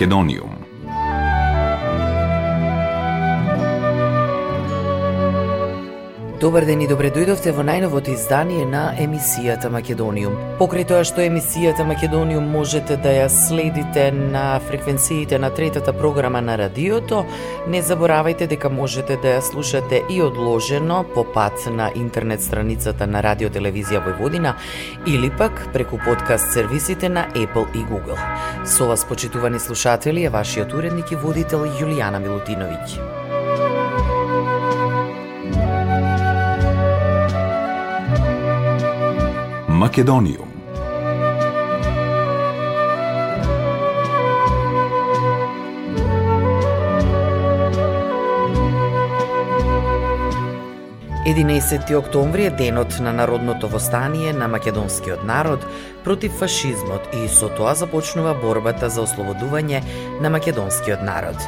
Македониум. Добар ден и добре дојдовте во најновото издание на емисијата Македониум. Покрај тоа што емисијата Македониум можете да ја следите на фреквенциите на третата програма на радиото, не заборавајте дека можете да ја слушате и одложено по пат на интернет страницата на Радио Телевизија Војводина или пак преку подкаст сервисите на Apple и Google. Со вас, почитувани слушатели, е вашиот уредник и водител Јулијана Милутиновиќ. Македониум. Единесети октомври е денот на народното востание на македонскиот народ против фашизмот и со тоа започнува борбата за ослободување на македонскиот народ.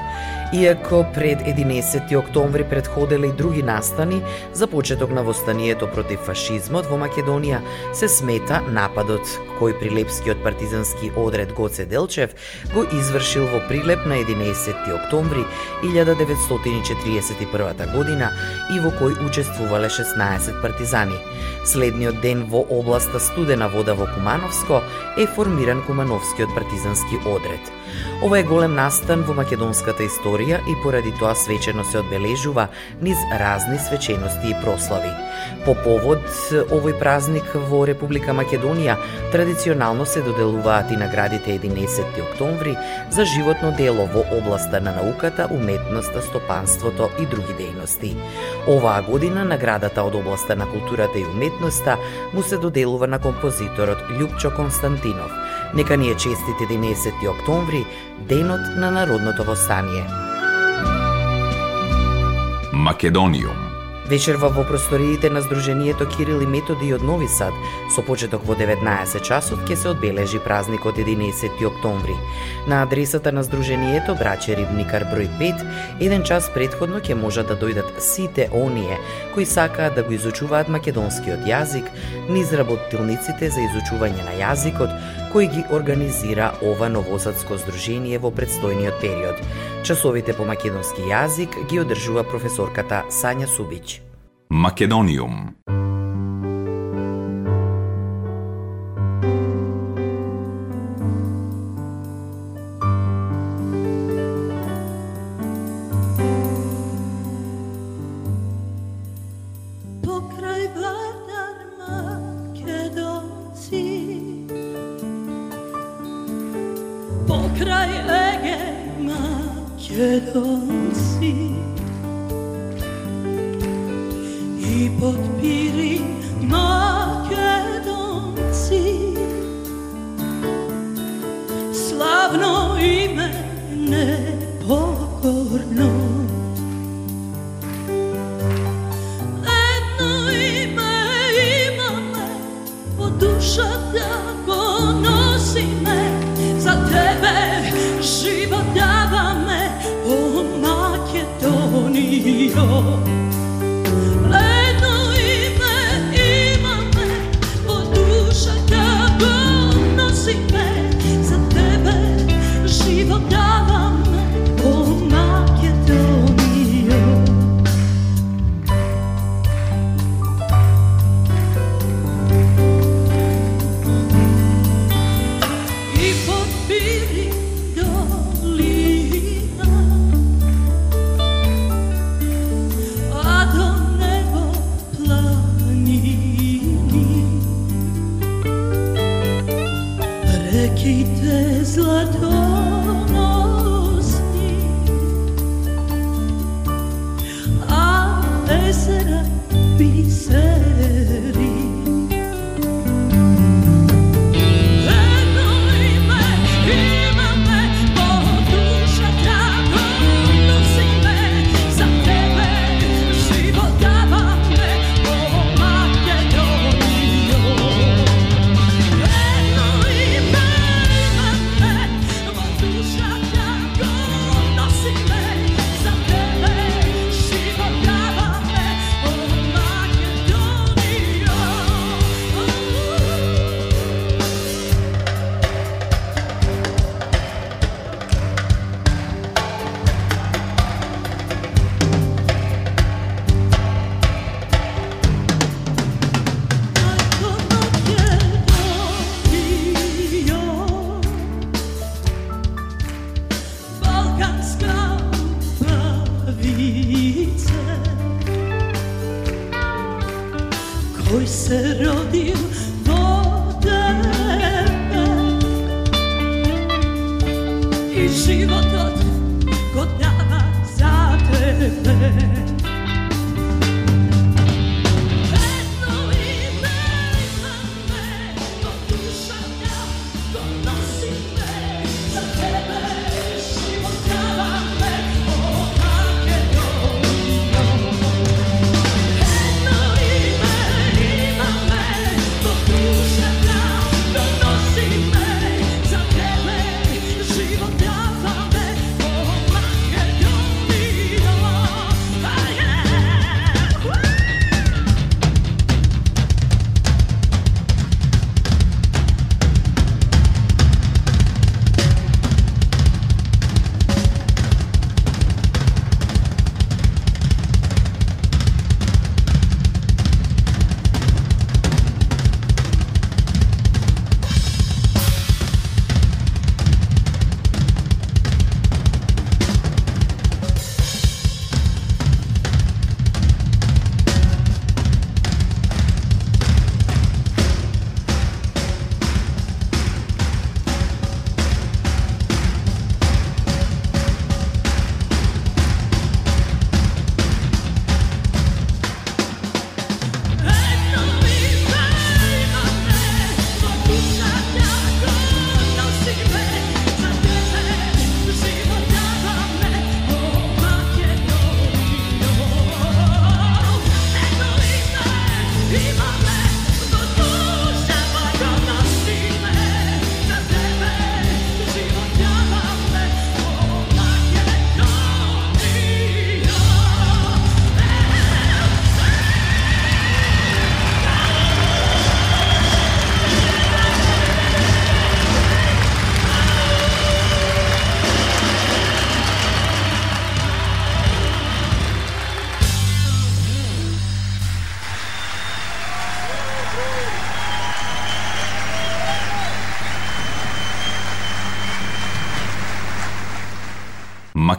Иако пред 11 октомври предходеле и други настани за почеток на востанието против фашизмот во Македонија, се смета нападот кој прилепскиот партизански одред Гоце Делчев го извршил во Прилеп на 11 октомври 1941 година и во кој учествувале 16 партизани. Следниот ден во областа Студена вода во Кумановско е формиран Кумановскиот партизански одред. Ова е голем настан во македонската историја и поради тоа свечено се одбележува низ разни свечености и прослави. По повод овој празник во Република Македонија традиционално се доделуваат и наградите 11 октомври за животно дело во областа на науката, уметноста, стопанството и други дејности. Оваа година наградата од областа на културата и уметноста му се доделува на композиторот Љупчо Константинов. Нека ни е честит 11 октомври, денот на народното востание. Македониум Вечерва во просториите на Сдруженијето Кирил и Методи од Нови Сад, со почеток во 19 часот, ќе се одбележи празникот 11 октомври. На адресата на Сдруженијето Браќе Рибникар број 5, еден час предходно ќе можат да дојдат сите оние кои сакаат да го изучуваат македонскиот јазик низ работилниците за изучување на јазикот, кој ги организира ова новосадско здружение во предстојниот период. Часовите по македонски јазик ги одржува професорката Сања Субиќ. Македониум i pod piri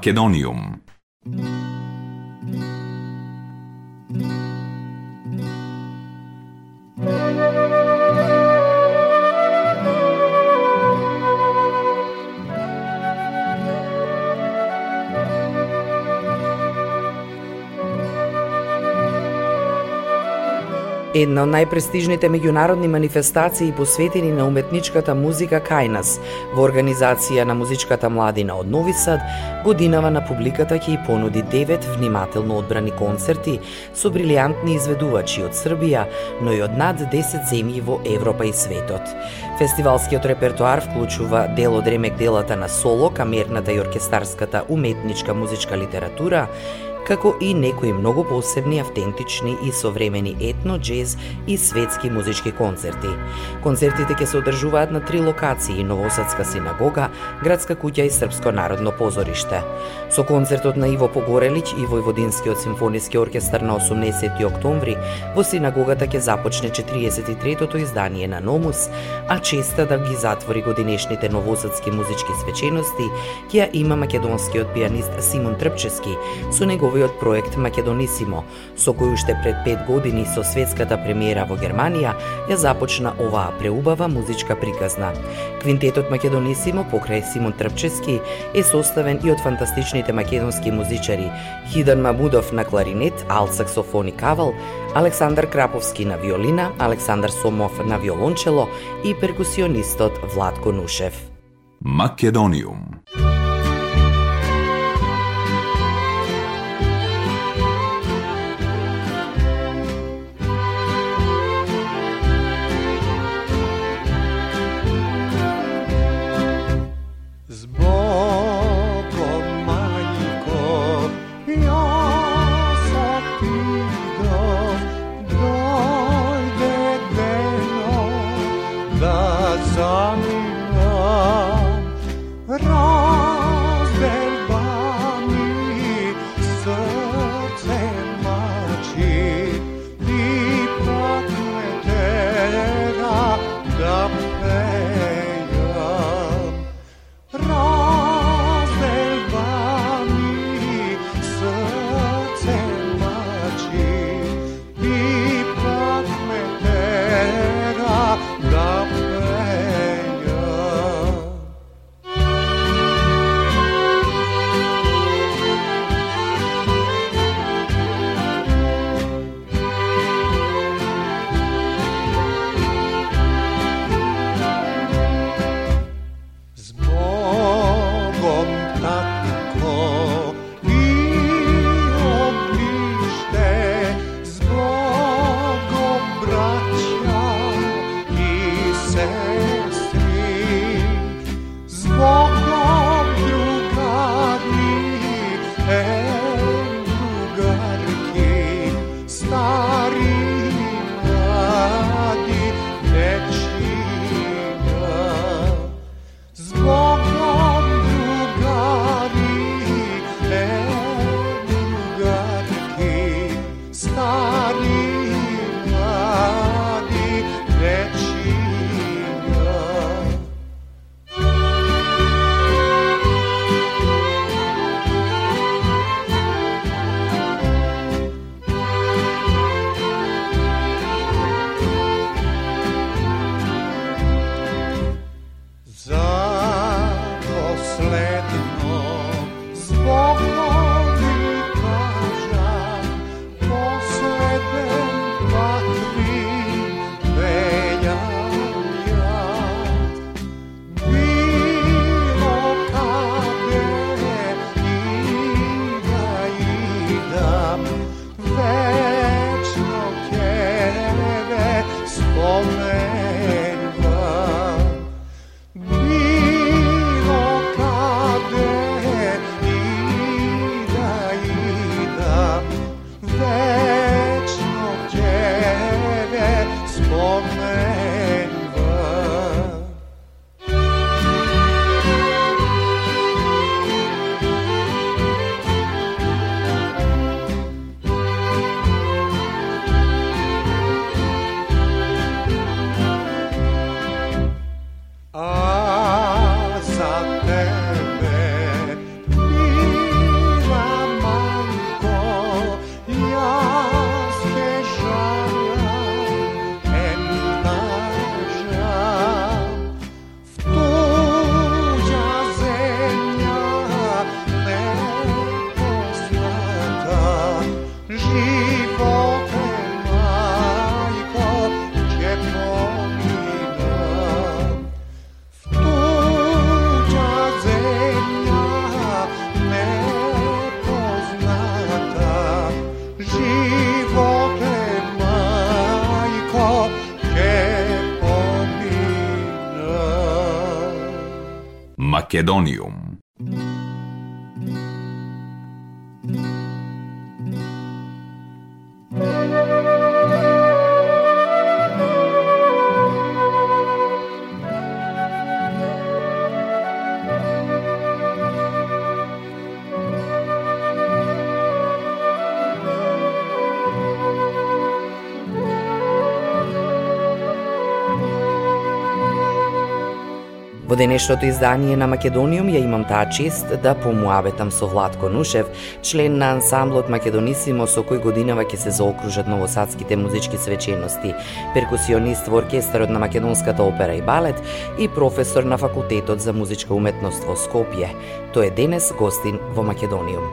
Македониум. Една од најпрестижните меѓународни манифестации посветени на уметничката музика кај нас, во организација на музичката младина од Нови Сад, годинава на публиката ќе ја понуди девет внимателно одбрани концерти со брилијантни изведувачи од Србија, но и од над 10 земји во Европа и светот. Фестивалскиот репертуар вклучува дел од ремек делата на соло, камерната и оркестарската уметничка музичка литература, како и некои многу посебни, автентични и современи етно, джез и светски музички концерти. Концертите ќе се одржуваат на три локации: Новосадска синагога, Градска куќа и Српско народно позориште. Со концертот на Иво Погорелиќ и Војводинскиот симфониски оркестар на 18 октомври во синагогата ќе започне 43-тото издание на Номус, а честа да ги затвори годинешните новосадски музички свечености ќе ја има македонскиот пианист Симон Трпчески со негов неговиот проект Македонисимо, со кој уште пред 5 години со светската премиера во Германија ја започна оваа преубава музичка приказна. Квинтетот Македонисимо покрај Симон Трпчески е составен и од фантастичните македонски музичари Хидан Мабудов на кларинет, алт саксофон и кавал, Александар Краповски на виолина, Александар Сомов на виолончело и перкусионистот Владко Нушев. Македониум Македониум. Денешното издание на Македониум ја имам таа чест да помуабетам со Владко Нушев, член на ансамблот Македонисимо со кој годинава ќе се заокружат новосадските музички свечености, перкусионист во оркестарот на Македонската опера и балет и професор на факултетот за музичка уметност во Скопје. Тој е денес гостин во Македониум.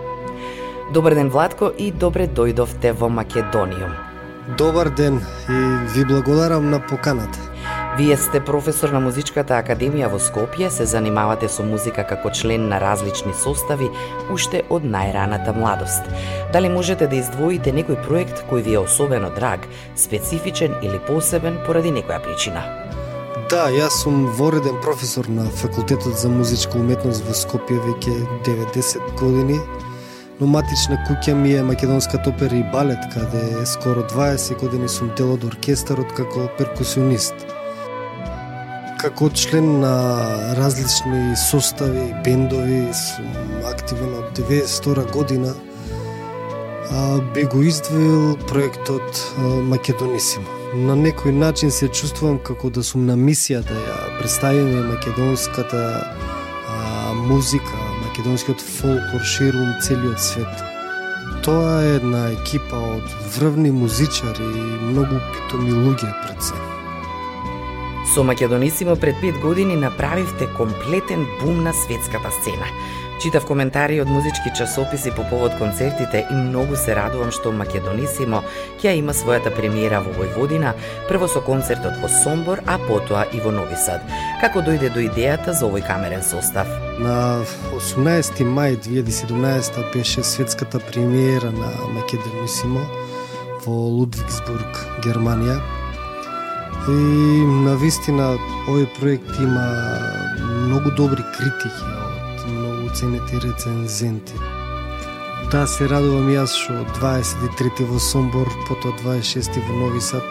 Добар ден Владко и добре дојдовте во Македониум. Добар ден и ви благодарам на поканата. Вие сте професор на Музичката академија во Скопје, се занимавате со музика како член на различни состави уште од најраната младост. Дали можете да издвоите некој проект кој ви е особено драг, специфичен или посебен поради некоја причина? Да, јас сум вореден професор на Факултетот за музичка уметност во Скопје веќе 90 години. Но матична куќа ми е Македонската опера и балет, каде скоро 20 години сум дел од оркестарот како перкусионист како член на различни состави, бендови, сум активен од 92 година, а, би го издвоил проектот Македонисимо. На некој начин се чувствувам како да сум на мисија да ја представиме македонската а, музика, македонскиот фолклор ширум целиот свет. Тоа е една екипа од врвни музичари и многу питоми луѓе пред се. Со Македонисимо пред 5 години направивте комплетен бум на светската сцена. Читав коментари од музички часописи по повод концертите и многу се радувам што Македонисимо ќе има својата премиера во Војводина, прво со концертот во Сомбор, а потоа и во Нови Сад. Како дојде до идејата за овој камерен состав? На 18 мај 2017 беше светската премиера на Македонисимо во Лудвигсбург, Германија И на вистина овој проект има многу добри критики од многу ценети рецензенти. Да, се радувам јас што 23 во Сомбор, потоа 26 во Нови Сад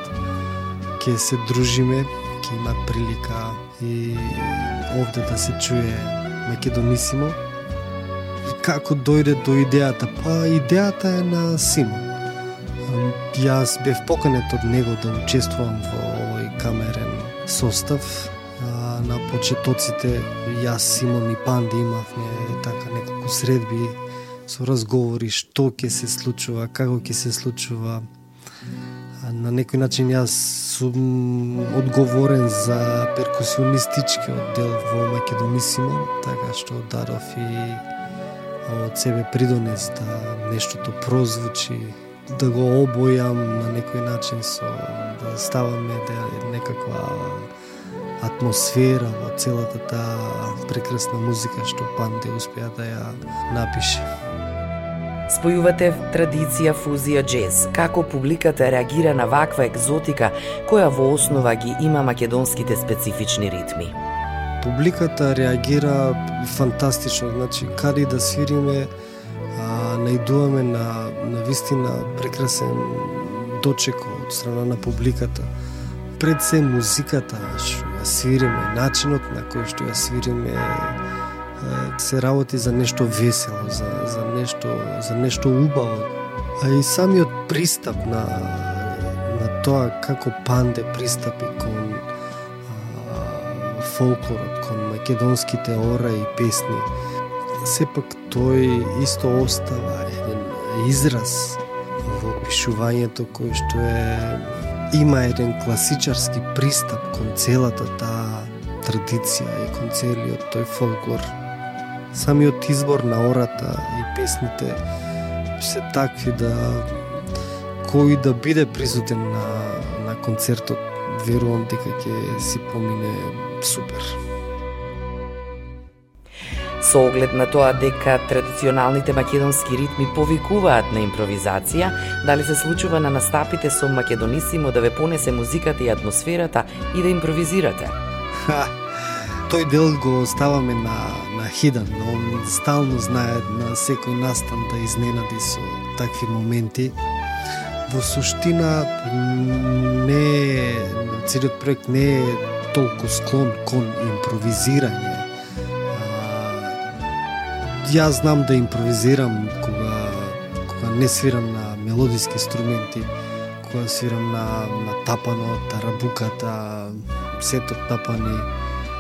ќе се дружиме, ќе има прилика и овде да се чуе Македонисимо. Како дојде до идејата? Па идејата е на Симон. Јас бев поканет од него да учествувам во состав. А, на почетоците јас, Симон и Панди имавме така неколку средби со разговори што ќе се случува, како ќе се случува. А, на некој начин јас сум одговорен за перкусионистичкиот дел во Македонисимо, така што дадов и од себе придонес да нештото прозвучи да го обојам на некој начин со да ставаме да некаква атмосфера во целата таа прекрасна музика што Панде успеа да ја напише. Спојувате традиција фузија джез. Како публиката реагира на ваква екзотика која во основа ги има македонските специфични ритми? Публиката реагира фантастично, значи каде да свириме наидуваме на, на вистина прекрасен дочек од страна на публиката. Пред се музиката што ја свириме, начинот на кој што ја свириме се работи за нешто весело, за, за нешто за нешто убаво. А и самиот пристап на на тоа како панде пристапи кон а, фолклорот, кон македонските ора и песни сепак тој исто остава еден израз во пишувањето кој што е има еден класичарски пристап кон целата таа традиција и кон целиот тој фолклор. Самиот избор на ората и песните се такви да кој да биде присутен на, на концертот, верувам дека ќе си помине супер. Со оглед на тоа дека традиционалните македонски ритми повикуваат на импровизација, дали се случува на настапите со Македонисимо да ве понесе музиката и атмосферата и да импровизирате? Ха, тој дел го ставаме на, на Хидан, но он стално знае на секој настан да изненади со такви моменти. Во суштина не целиот проект не е толку склон кон импровизирање. Јас знам да импровизирам кога, кога не свирам на мелодиски инструменти, кога свирам на, на тапано, тарабуката, сетот тапани,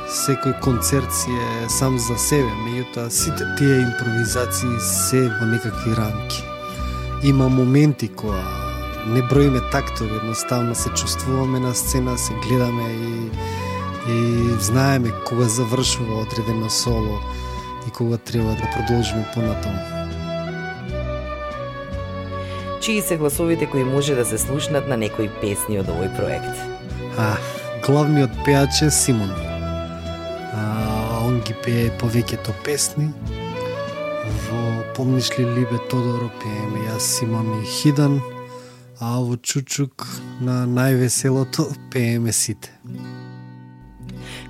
секој концерт си е сам за себе, меѓутоа сите тие импровизации се во некакви рамки. Има моменти кога не броиме тактови, едноставно се чувствуваме на сцена, се гледаме и, и знаеме кога завршува одредено соло и кога треба да продолжиме понатаму. Чии се гласовите кои може да се слушнат на некои песни од овој проект? А, главниот пеач е Симон. А, он ги пее повеќето песни. Во Помниш ли Либе Тодоро пееме јас Симон и Хидан, а во Чучук на највеселото пееме сите.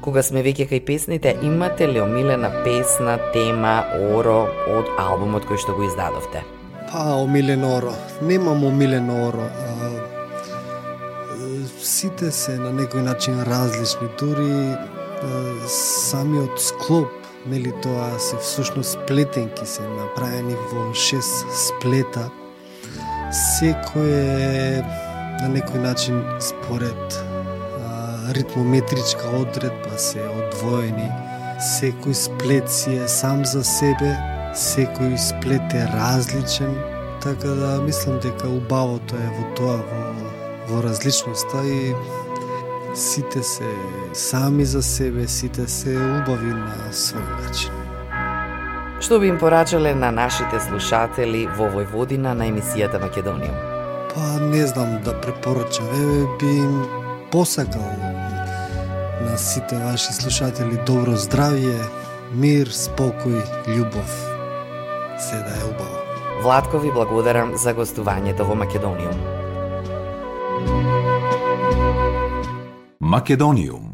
Кога сме веќе кај песните, имате ли омилена песна, тема, оро од албумот кој што го издадовте? Па, омилен оро. Немам омилен оро. А, сите се на некој начин различни, дури а, самиот склоп, нели тоа се всушност сплетенки се направени во шест сплета. Секој е на некој начин според ритмометричка одредба се одвоени. Секој сплет си е сам за себе, секој сплет е различен, така да мислам дека убавото е во тоа во, во различноста и сите се сами за себе, сите се убави на свој начин. Што би им порачале на нашите слушатели во Војводина на емисијата Македонија? Па не знам да препорачам, еве би им посакал на сите ваши слушатели добро здравје, мир, спокој, љубов. Се да е убаво. Владко ви благодарам за гостувањето во Македониум. Македониум.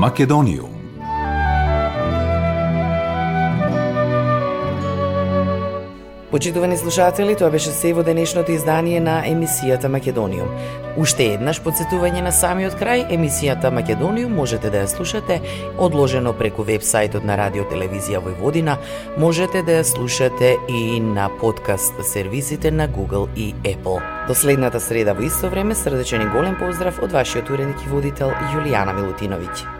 Македониум. Почитувани слушатели, тоа беше се во денешното издание на емисијата Македониум. Уште еднаш подсетување на самиот крај, емисијата Македониум можете да ја слушате одложено преку вебсајтот на Радио Телевизија Војводина, можете да ја слушате и на подкаст сервисите на Google и Apple. До следната среда во исто време, срдечен и голем поздрав од вашиот уредник и водител Јулијана Милутиновиќ.